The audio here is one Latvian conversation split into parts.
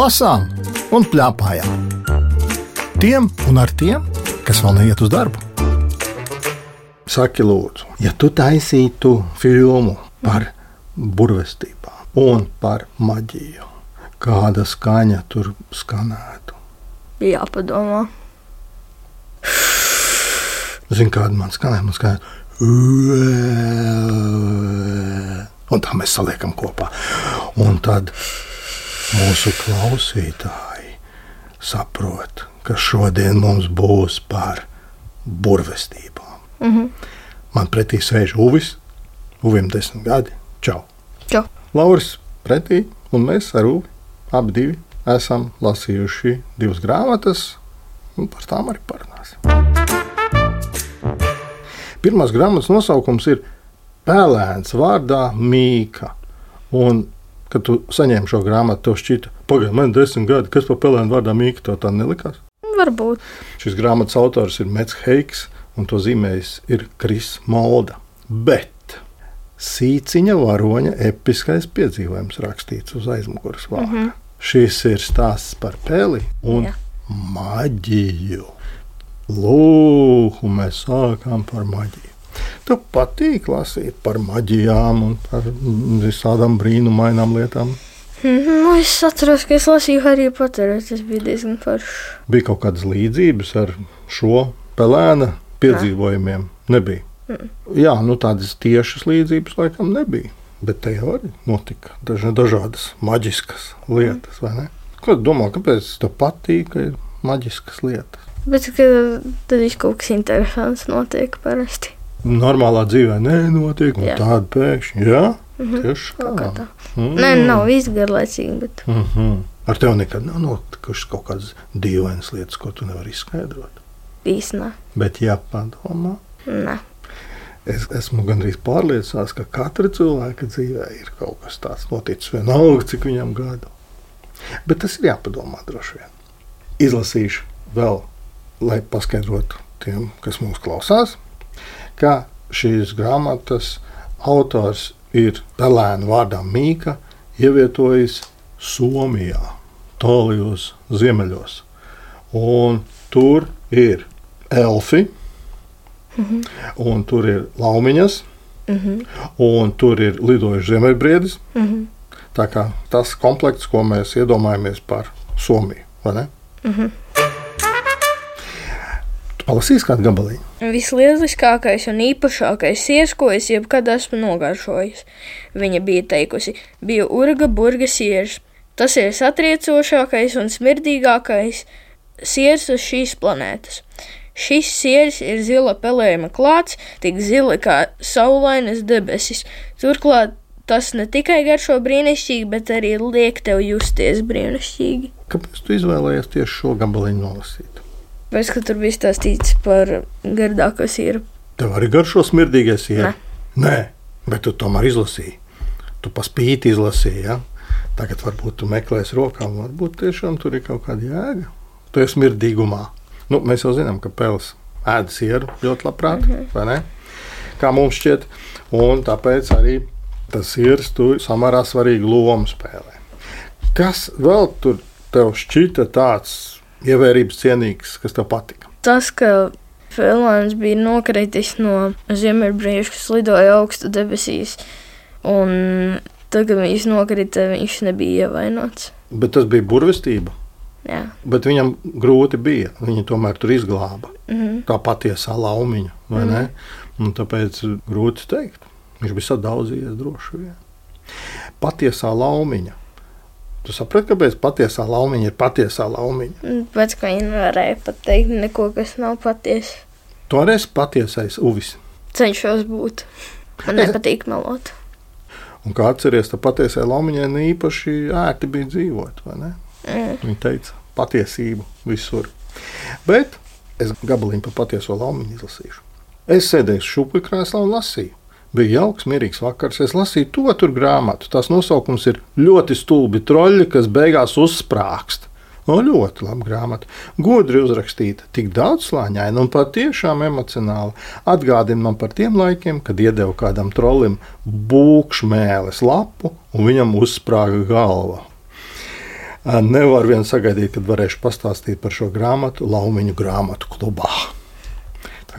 lasām un plēpājām. Tiem un ar tiem, kas vēl neiet uz darbu. Saki, lūdzu, ja tu taisītu filmu par burvestībām un par maģiju, kāda skaņa tur skanētu? Jāpadomā. Zini, kāda man skanēja? Man skanēja. Un tā mēs saliekam kopā. Un tad mūsu klausītāji saprot, ka šodien mums būs par burvestībām. Mm -hmm. Man pretī sēž Uvis, Uvim desmit gadi. Čau! Čau. Lauris pretī, un mēs ar Uvi abi divi esam lasījuši divas grāmatas, un par tām arī parunāsim. Pirmās grāmatas nosaukums ir Pēlēns vārdā Mīka. Un, kad tu saņēmi šo grāmatu, tev šķita, pagaidi, man ir desmit gadi, kas par Pēlēnu vārdā Mīka tev tā nelikās? Varbūt. Šis grāmatas autors ir Mets Heiks, un to zīmējis ir Kris Molda. Bet sīciņa varoņa episkais piedzīvojums rakstīts uz aizmugures vārda. Mm -hmm. Šis ir stāsts par peli un Jā. maģiju. Lūk, mēs sākām par maģiju. Tu patīk lasīt par maģijām un par visādām brīnumainām lietām. Nu, es atceros, ka es lasīju Harry Potteru. Tas bija diezgan forši. Bija kaut kādas līdzības ar šo pelēna piedzīvojumiem. Nebija. Jā, nu tādas tiešas līdzības laikam nebija. Bet te jau arī notika daž dažādas maģiskas lietas. ne? Ko domā, kāpēc tev patīk, ka ir maģiskas lietas? Bet ka, tad viņš kaut kas interesants notiek parasti. Normālā dzīvē nenotiek, un Jā. tāda pēkšņi, jā, tieši Kaut kā tā. tā. Mm. Nē, nav viss garlaicīgi, bet Mm -hmm. Ar tevi nekad nav notikušas kaut kādas dīvainas lietas, ko tu nevari izskaidrot. īstenībā. Bet, ja padomā, Nē. es esmu gandrīz pārliecināts, ka katra cilvēka dzīvē ir kaut kas tāds noticis, vienalga, cik viņam gadu. Bet tas ir jāpadomā droši vien. Izlasīšu vēl, lai paskaidrotu tiem, kas mūs klausās, ka šīs grāmatas autors ir Pelēna vārdā Mīka, ievietojis Somijā, tālajos ziemeļos. Un tur ir elfi, un tur ir laumiņas, Mhm. un tur ir lidojuši ziemeļbriedis. Mhm. Tā kā tas komplekts, ko mēs iedomājamies par Somiju. vai ne? Mhm. Tu palasīsi kādu gabaliņu. Vislieliskākais un īpašākais siers, ko es jebkad esmu nogaršojis. Viņa bija teikusi, bija urga burga siers. Tas ir satriecošākais un smirdīgākais siers uz šīs planētas. Šis siers ir zila pelējuma klāts, tik zila kā saulainas debesis. Turklāt tas ne tikai garšo brīnišķīgi, bet arī liek tev justies brīnišķīgi. Kāpēc tu izvēlējies tieši šo gabaliņu nolasīt? Pēc tam tur bija stāstīts par gardāko sieru. Tev arī garšo smirdīgais ir. Nē. Nē, bet tu tomēr izlasīji. Tu paspīti izlasīji. Ja? Tagad varbūt tu meklēsi rokām, varbūt tiešām tur ir kaut kāda jēga. Tu esi smirdīgumā. Nu, mēs jau zinām, ka pels ēd sieru ļoti labprāt, mm -hmm. vai ne? Kā mums šķiet, un tāpēc arī tas ir tur samērā svarīgu lomu spēlē. Kas vēl tur tev šķita tāds ievērības cienīgs, kas tev patika? Tas, ka Fēlāns bija nokritis no ziemeļbrieža, kas lidoja augstu debesīs, un tad, kad viņš nokrita, viņš nebija ievainots. Bet tas bija burvestība. Jā. Bet viņam grūti bija. Viņa tomēr tur izglāba. Mhm. Tā patiesā laumiņa, ne? Un tāpēc grūti teikt. Viņš bija sadauzījies droši vien. Patiesā laumiņa. Tu saproti, kāpēc patiesā laumiņa ir patiesā laumiņa? Un Pēc tam viņi nevarēja pateikt neko, kas nav patiesa. Tu arī esi patiesais uvis. Cenšos būt. Man Es- nepatīk melot. Un kā atceries, tā patiesā laumiņai ne īpaši ērti bija dzīvot, vai ne? Mm. Viņa teica patiesību visur. Bet es gabaliņu par patieso laumiņu izlasīšu. Es sēdēju šūpuļu krēslā un lasīju. Bija jauks, mierīgs vakars. Es lasīju to tur grāmatu. Tās nosaukums ir ļoti stulbi troļļi, kas beigās uzsprāgst. O, ļoti labi grāmata. Gudri uzrakstīta, tik daudzslāņaina un patiešām emocionāli. Atgādina man par tiem laikiem, kad iedeva kādam trolim būkšmēles lapu un viņam uzsprāga galva. Nevar vien sagaidīt, kad varēšu pastāstīt par šo grāmatu Laumiņu grāmatu klubā.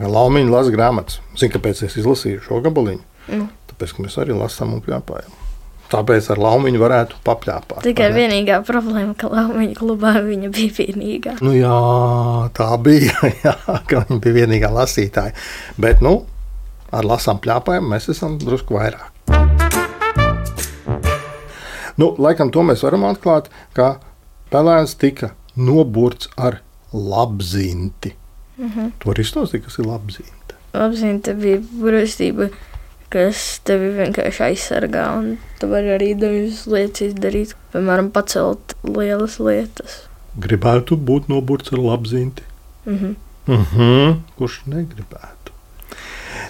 Laumiņa lasa grāmatas. Zinu, kāpēc es izlasīju šo gabaliņu. Mm. Tāpēc, ka mēs arī lasām un pļāpājam. Tāpēc ar laumiņu varētu papļāpāt. Tikai vienīgā problēma, ka laumiņa klubā viņa bija vienīgā. Nu, jā, tā bija. Jā, ka viņa bija vienīgā lasītāja. Bet, nu, ar lasām pļāpājiem mēs esam drusku vairāk. Nu, laikam to mēs varam atklāt, ka pelēns tika noburts ar labzinti. Mm -hmm. Tu vari izstāstīt, kas ir labzinta? Labzinta bija burvestība kas tevi vienkārši aizsargā. Tu vari arī dažas lietas izdarīt, piemēram, pacelt lielas lietas. Gribētu būt noburts ar labzinti. Mm -hmm. Mm -hmm. Kurš negribētu?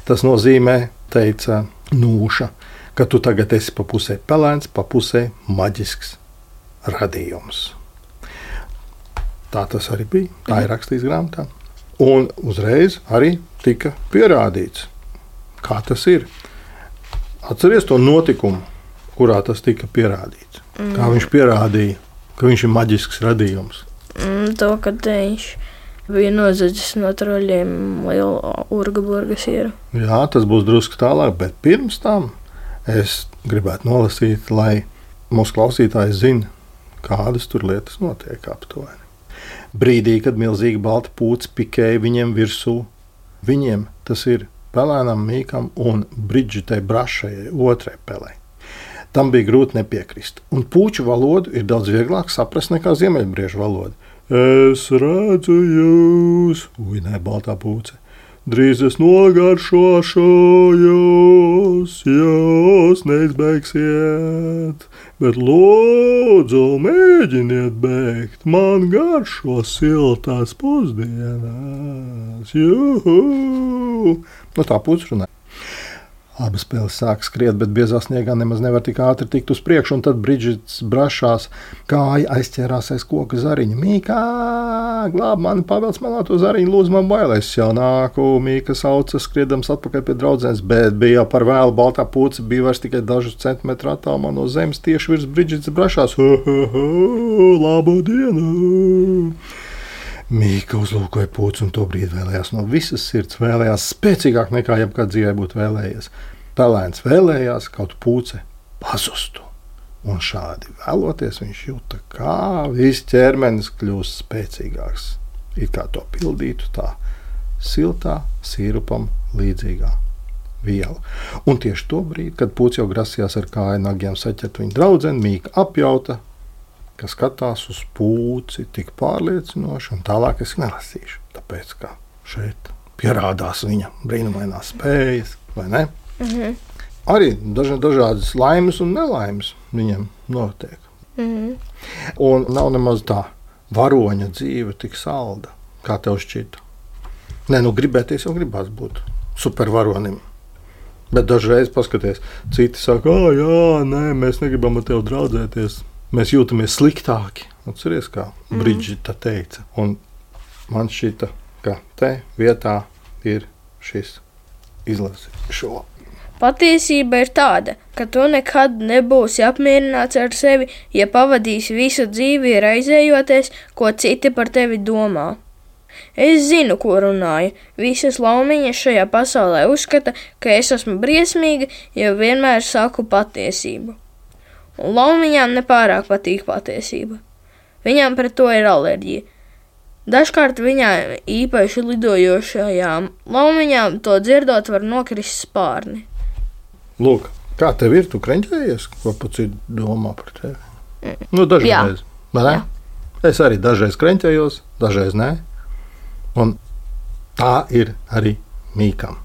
Tas nozīmē, teica Nūša, ka tu tagad esi pa pusē pelēns, pa pusē maģisks radījums. Tā tas arī bija. Tā ir mhm. rakstīts grāmatā. Un uzreiz arī tika pierādīts, kā tas ir. Atcerieties to notikumu, kurā tas tika pierādīts. Mm. Kā viņš pierādīja, ka viņš ir maģisks radījums. Mm, to, ka viņš bija nozadzis no troļļiem lielu urgaburgu sieru. Jā, tas būs drusku tālāk, bet pirms tam es gribētu nolasīt, lai mūsu klausītāji zinātu, kādas tur lietas notiek aptuveni. Brīdī, kad milzīga balta pūce pikēja viņiem virsū, viņiem tas ir pelēnam mīkam un Brigitei Brašajai, otrai pelei. Tam bija grūti nepiekrist. Un puķu valodu ir daudz vieglāk saprast nekā ziemeļbriežu valodu. Es redzu jūs, uinē baltā pūce. Drīz es nogaršošos, jūs neizbeigsiet, bet lūdzu, mēģiniet beigt man garšo siltās pusdienas. Juhu! Nu, tā puses runā. Abas spēles sāk skriet, bet biezā sniegā nemaz nevar tik ātri tikt uz priekšu. Tad Brīdžits brašās, kāja aizķērās aiz koka zariņa. Mīkā, glāb mani, pavelc malā to zariņu, lūdzu, man bailēs. Jau nāku, Mīka sauca, skriedams atpakaļ pie draudzenes, bet bija jau par vēlu. Baltā puce bija vairs tikai dažus centimetrus attālumā no zemes, tieši virs Brīdžits brašās. Labu dienu! Mīka uzlūkoja puci un to brīdi vēlējās no visas sirds, vēlējās spēcīgāk nekā jebkad dzīvē būtu vēlējies. Pelēns vēlējās kaut puce pazustu. Un šādi vēloties, viņš jūta, kā viss ķermenis kļūst spēcīgāks. It kā to pildītu tā siltā, sīrupam līdzīgā viela. Un tieši to brīdi, kad pucis jau grasījās ar kāju nagiem saķert viņa draugu, Mīka apjauta ka skatās uz pūci tik pārliecinoši, un tālāk es nelasīšu. Tāpēc, ka šeit pierādās viņa brīnumainās spējas, vai ne? Mm -hmm. Arī daži, dažādas laimes un nelaimes viņam notiek. Mm. Un nav nemaz tā varoņa dzīve tik salda, kā tev šķita. Nē, nu gribēties jau gribās būt supervaronim. Bet dažreiz paskaties, citi saka, ah, jā, nē, mēs negribam ar tevi draudzēties mēs jūtamies sliktāki. Atcerieties, kā mm. Brigita teica. Un man šķita, ka te vietā ir šis izlasījums šo. Patiesība ir tāda, ka tu nekad nebūsi apmierināts ar sevi, ja pavadīsi visu dzīvi raizējoties, ko citi par tevi domā. Es zinu, ko runāju. Visas laumiņas šajā pasaulē uzskata, ka es esmu briesmīga, jo vienmēr saku patiesību un Laumiņām nepārāk patīk patiesība. Viņām pret to ir alerģija. Dažkārt viņā īpaši lidojošajām laumiņām to dzirdot var nokrist spārni. Lūk, kā tev ir? Tu kreņķējies, ko pats ir domā par tevi? Mm. Nu, dažreiz. Es arī dažreiz kreņķējos, dažreiz nē. Un tā ir arī mīkam.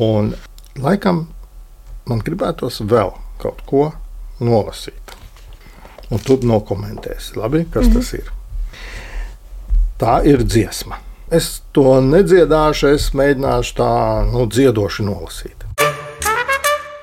Un laikam man gribētos vēl kaut ko nolasīt. Un tu nokomentēsi, labi, kas mm -hmm. tas ir. Tā ir dziesma. Es to nedziedāšu, es mēģināšu tā nu, dziedoši nolasīt.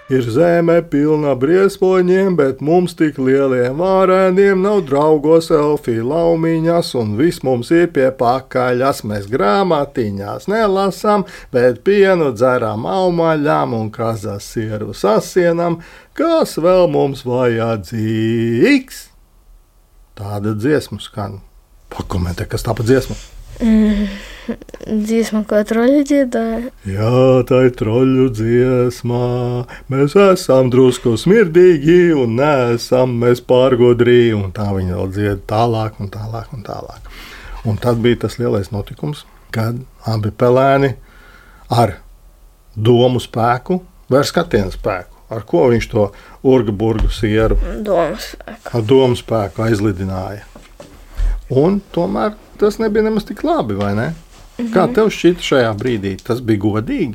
Ir zeme pilna briesmoņiem, bet mums tik lieliem vārēniem nav draugos elfī laumiņas, un viss mums ir pie pakaļas. Mēs grāmatiņās nelasām, bet pienu dzeram aumaļām un kazas sieru sasienam, kas vēl mums vajadzīgs. tāda dziesma skan. Pakomentē, kas tā pa dziesmu? Dziesma, ko troļi dziedāja. Jā, tā ir troļu dziesma. Mēs esam drusku smirdīgi un neesam mēs pārgodrī. Un tā viņa vēl dzied tālāk un tālāk un tālāk. Un tad bija tas lielais notikums, kad abi pelēni ar domu spēku vai ar skatienu spēku. Ar ko viņš to burgu sieru Domas. ar domu spēku aizlidināja. Un tomēr tas nebija nemaz tik labi, vai ne? Kā tev šķita šajā brīdī? Tas bija godīgi.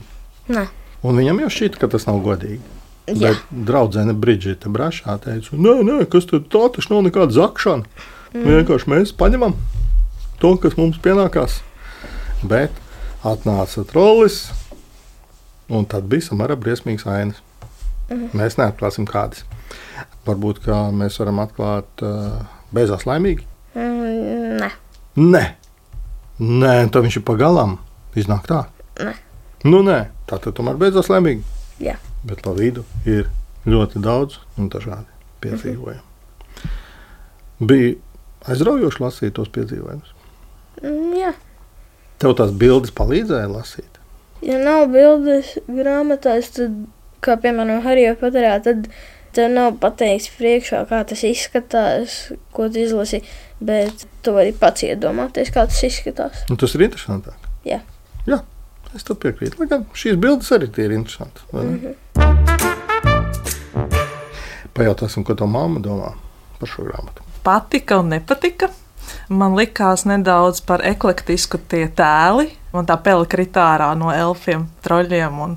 Nē, Un viņam jau šķita, ka tas nav godīgi. Jā. Bet draudzene Brigita Brašā teica, nē, nē, kas tad tā tas nav nekāda zakšana. Mm. Vienkārši mēs paņemam to, kas mums pienākās. Bet atnāca trollis, un tad bija samērā briesmīgs ainas. Mm. Mēs neatklāsim kādas. Varbūt mēs varam atklāt uh, beidzās laimīgi. Mm, nē. Nē, nē tad viņš ir pagalām. Iznāk tā. Nē. Nu, nē, tā tad tomēr beidzās laimīgi. Jā. Bet pa vidu ir ļoti daudz un dažādi piedzīvojumi. Bija aizraujoši lasīt tos piedzīvojumus. Mm, jā. Tev tās bildes palīdzēja lasīt. Ja nav bildes grāmatās, tad, kā piemēram, Harijā patarā, tad tev nav pateikts priekšā, kā tas izskatās, ko tu izlasi, bet tu vari pats iedomāties, kā tas izskatās. Un tas ir interesantāk. Jā. Jā, es tev piekrītu. Lai gan šīs bildes arī tie ir interesantas. vai ne? Mhm. Pajautāsim, ko tā mamma domā par šo grāmatu. patika un nepatika. Man likās nedaudz par eklektisku tie tēli. Man tā pele kritā ārā no elfiem, troļļiem un,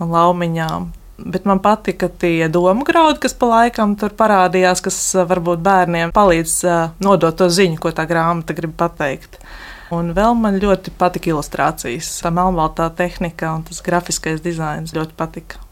un laumiņām. Bet man patika tie domu graudi, kas pa laikam tur parādījās, kas eh, varbūt bērniem palīdz eh, nodot to ziņu, ko tā grāmata grib pateikt. Un vēl man ļoti patika ilustrācijas. Tā melnbaltā tehnika un tas grafiskais dizains ļoti patika.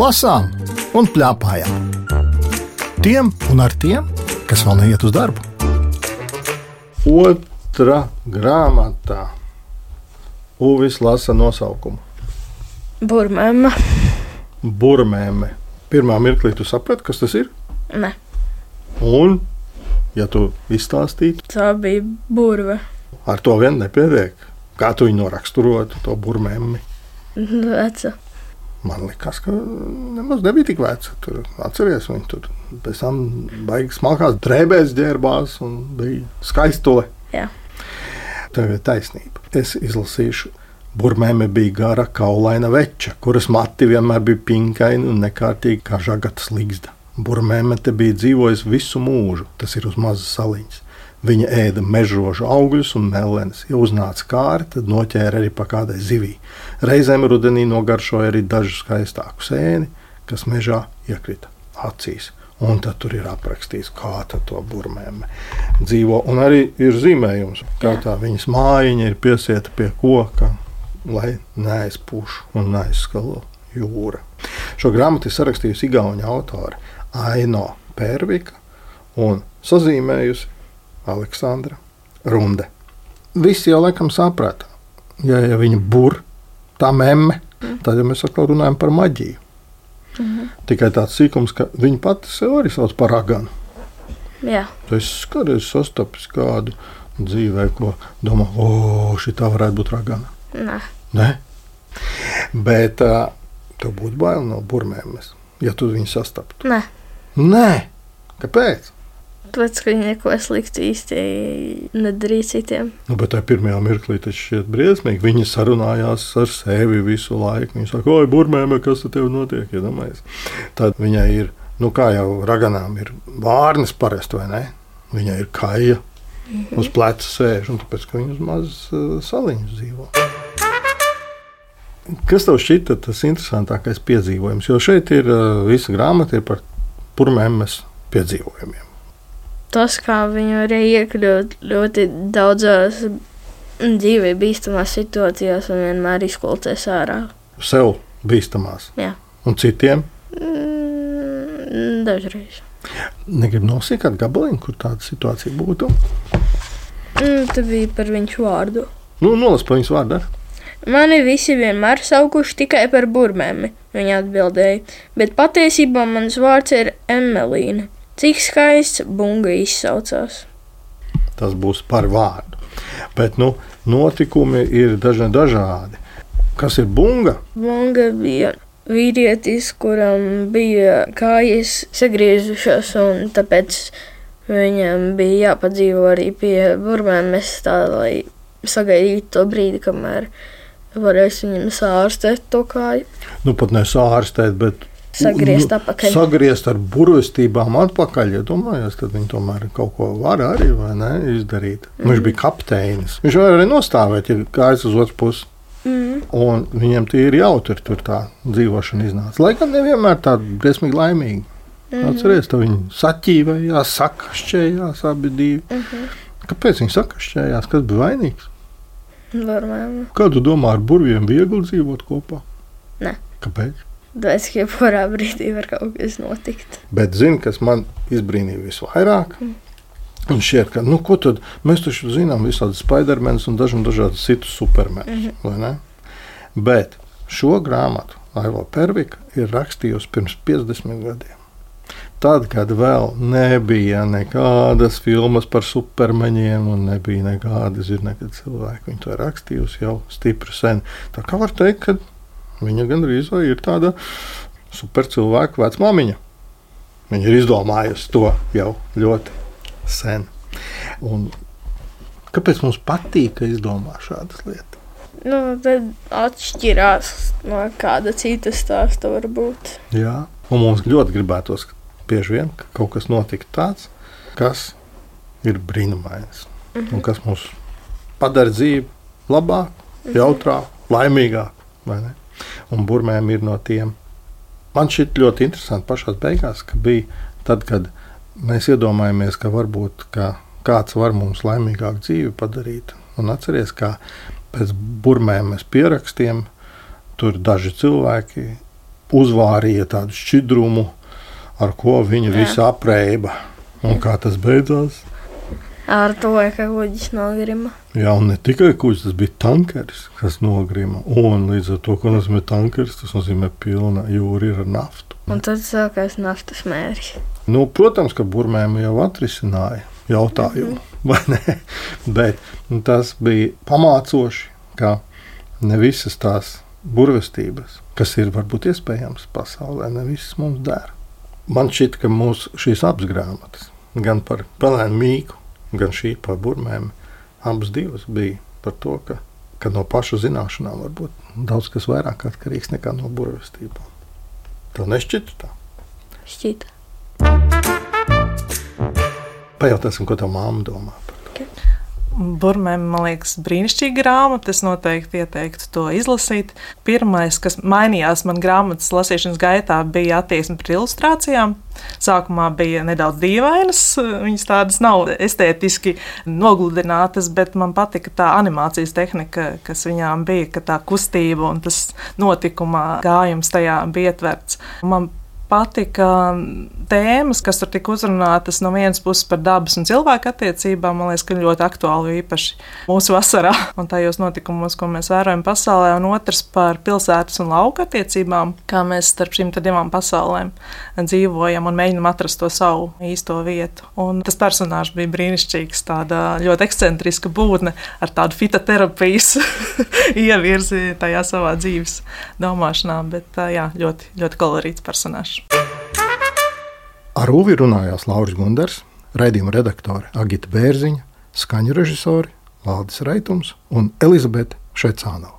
Lasām un plēpājām. Tiem un ar tiem, kas vēl neiet uz darbu. Otra grāmatā Uvis lasa nosaukumu Burmēma. Burmēme. Pirmā mirklī tu saprati, kas tas ir. Nē, Un, ja tu izstāstītu, tā bija burve. ar to vien nepietiek. Kā tu viņu noraksturotu, to burmēmi? Veca. Man liekas, ka nemaz nebija tik veca. Tur atceries, viņi tur pēc tam baigas smalkās drēbēs ģērbās un bija skaistule. Jā. Tev ir taisnība. Es izlasīšu. Burmēme bija gara, kaulaina veča, kuras mati vienmēr bija pinkaini un nekārtīgi kā žagatas līgsta. Burmēme te bija dzīvojusi visu mūžu, tas ir uz mazas saliņas. Viņa ēda mežrožu augļus un mellenes. Ja uznāca kāri, tad noķēra arī pa kādai zivī. Reizēm rudenī nogaršoja arī dažu skaistāku sēni, kas mežā iekrita acīs. Un tad tur ir aprakstīts, kā to burmēm dzīvo. Un arī ir zīmējums, kā tā viņas mājiņa ir piesieta pie koka, lai neaizpūš un neaizskalo jūra. Šo grāmatu ir sarakstījusi Igaunija autore Aino Pērvika un sazīmējusi Aleksandra Runde. Visi jau laikam saprata, ja, ja viņa bur tā memme, tad jau mēs atkal runājam par maģiju. Tikai tāds sīkums, ka viņa pati sev arī sauc par raganu. Jā. Esi kādreiz sastapis kādu dzīvē, ko domā, o, šī tā varētu būt ragana. Nē. Nē, bet uh, tev būtu bail no burmēm, ja tu viņu sastaptu. Nē. Nē, kāpēc? Tāpēc, ka viņi neko sliktu īsti nedarīja citiem. Nu, bet tajā pirmajā mirklī tas šķiet briesmīgi. Viņi sarunājās ar sevi visu laiku. Viņi saka, oi, burmēm, kas te tev notiek? Iedomājies. Tad viņai ir, nu kā jau raganām ir vārnas parasti, vai ne? Viņai ir kaja uz pleca sēž, un tāpēc, ka viņa uz mazas uh, saliņas dzīvo. Kas tev šķita tas interesantākais piedzīvojums? Jo šeit ir uh, visa grāmata ir par burmēmas piedzīvojumiem. Tas, kā viņi varēja iekļūt ļoti daudzās dzīvē bīstamās situācijās un vienmēr izkolties ārā. Sev bīstamās. Jā. Un citiem Mm, dažreiz. negribu nosīkāt gabaliņu, kur tāda situācija būtu. Mm, tā bija par viņu vārdu. Nu, nolas pa viņas vārdu. Mani visi vienmēr saukuši tikai par burmēmi, viņa atbildēja, bet patiesībā mans vārds ir Emelīna. Cik skaists bunga izsaucās. Tas būs par vārdu. Bet nu, notikumi ir dažni dažādi. Kas ir bunga? Bunga bija vīrietis, kuram bija kājas sagriezušās, un tāpēc viņam bija jāpadzīvo arī pie burmēmes, tā lai sagaidītu to brīdi, kamēr varēs viņam sārstēt to kāju. Nu, pat ne sārstēt, bet Sagriezt nu, atpakaļ. Sagriezt ar burvestībām atpakaļ. Ja domājos, tad viņi tomēr kaut ko var arī ne, izdarīt. Mm. Viņš bija kapteinis. Viņš var arī nostāvēt, ja kājas uz otru pusi. Mm. Un viņam tie ir jautri, tur tā dzīvošana iznāca. Lai gan nevienmēr tāda briesmīgi laimīga. Mm. Atcerieties, ka viņi saķīvējās, sakašķējās abi divi. Mm -hmm. Kāpēc viņi sakašķējās? Kas bija vainīgs? Varmēm. Kā tu domā, ar burviem viegli dzīvot kopā? Nē. Kāpēc? Ka jebkurā brīdī var kaut kas notikt. Bet zini, kas man izbrīnīja visvairāk? Mm. Un šķiet, ka nu, tad, mēs taču zinām visādi Spidermanis un dažiem dažādus citus supermenus. Mm -hmm. Bet šo grāmatu Aivo Pervika ir rakstījusi pirms 50 gadiem. Tad, kad vēl nebija nekādas filmas par supermeņiem, un nebija nekāda zinātnē, cilvēki viņu to rakstījusi jau stipri sen. Tā kā var teikt, ka viņa gandrīz vai ir tāda supercilvēka vecmāmiņa. Viņa ir izdomājusi to jau ļoti sen. Un kāpēc mums patīk, ka izdomā šādas lietas? Nu, tad atšķirās no kāda cita stāsta varbūt. Jā, un mums ļoti gribētos, ka bieži vien ka kaut kas notika tāds, kas ir brīnumains mm -hmm. un kas mums padara dzīvi labāku, jautrāku, laimīgāku. Un burmēm ir no tiem. Man šķiet ļoti interesanti pašā beigās, ka bija tad, kad mēs iedomājamies, ka varbūt ka kāds var mums laimīgāku dzīvi padarīt. Un atcerieties, kā pēc burmēmas pierakstiem tur daži cilvēki uzvārīja tādu šķidrumu, ar ko viņi visi apreiba. Un kā tas beidzās? Ar to, ka kuģis nogrima. Jā, un ne tikai kuģis, tas bija tankeris, kas nogrima. Un līdz ar to, ko nozīmē tankeris, tas nozīmē pilna jūra ar naftu. Un tad sākās naftas mērķis. Nu, protams, ka burmēm jau atrisināja jautājumu, mm -hmm. bet nu, tas bija pamācoši, ka ne visas tās burvestības, kas ir varbūt iespējams pasaulē, ne visas mums dara. Man šķiet, ka mūsu šīs abas grāmatas, gan par pelēnu mīku, gan šī par burmēm, abas divas bija par to, ka, ka no pašu zināšanām var būt daudz kas vairāk atkarīgs nekā no burvestībām. Tev nešķita tā? Šķita. Pajautāsim, ko tā māma domā par to. Burmēm, man liekas, brīnišķīga grāmata. Es noteikti ieteiktu to izlasīt. Pirmais, kas mainījās man grāmatas lasīšanas gaitā, bija attieksme pret ilustrācijām. Sākumā bija nedaudz dīvainas, viņas tādas nav estētiski nogludinātas, bet man patika tā animācijas tehnika, kas viņām bija, ka tā kustība un tas notikuma gājums tajā bija ietverts. Man patika tēmas, kas tur tika uzrunātas no vienas puses par dabas un cilvēku attiecībām. Man liekas, ka ļoti aktuāli īpaši mūsu vasarā un tajos notikumos, ko mēs vērojam pasaulē, un otrs par pilsētas un lauka attiecībām, kā mēs starp šīm divām pasaulēm dzīvojam un mēģinam atrast to savu īsto vietu. Un tas personāžs bija brīnišķīgs, tāda ļoti ekscentriska būtne ar tādu fitoterapijas ievirzi tajā savā dzīves domāšanā, bet jā, ļoti, ļoti kolorīts personāžs. Ar Uvi runājās Lauris Gunders, raidījuma redaktore Agita Bērziņa, skaņu režisori Valdis Raitums un Elizabete Šecānova.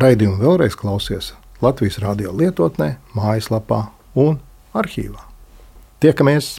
Raidījumu vēlreiz klausies Latvijas radio lietotnē, mājaslapā un arhīvā. Tiekamies!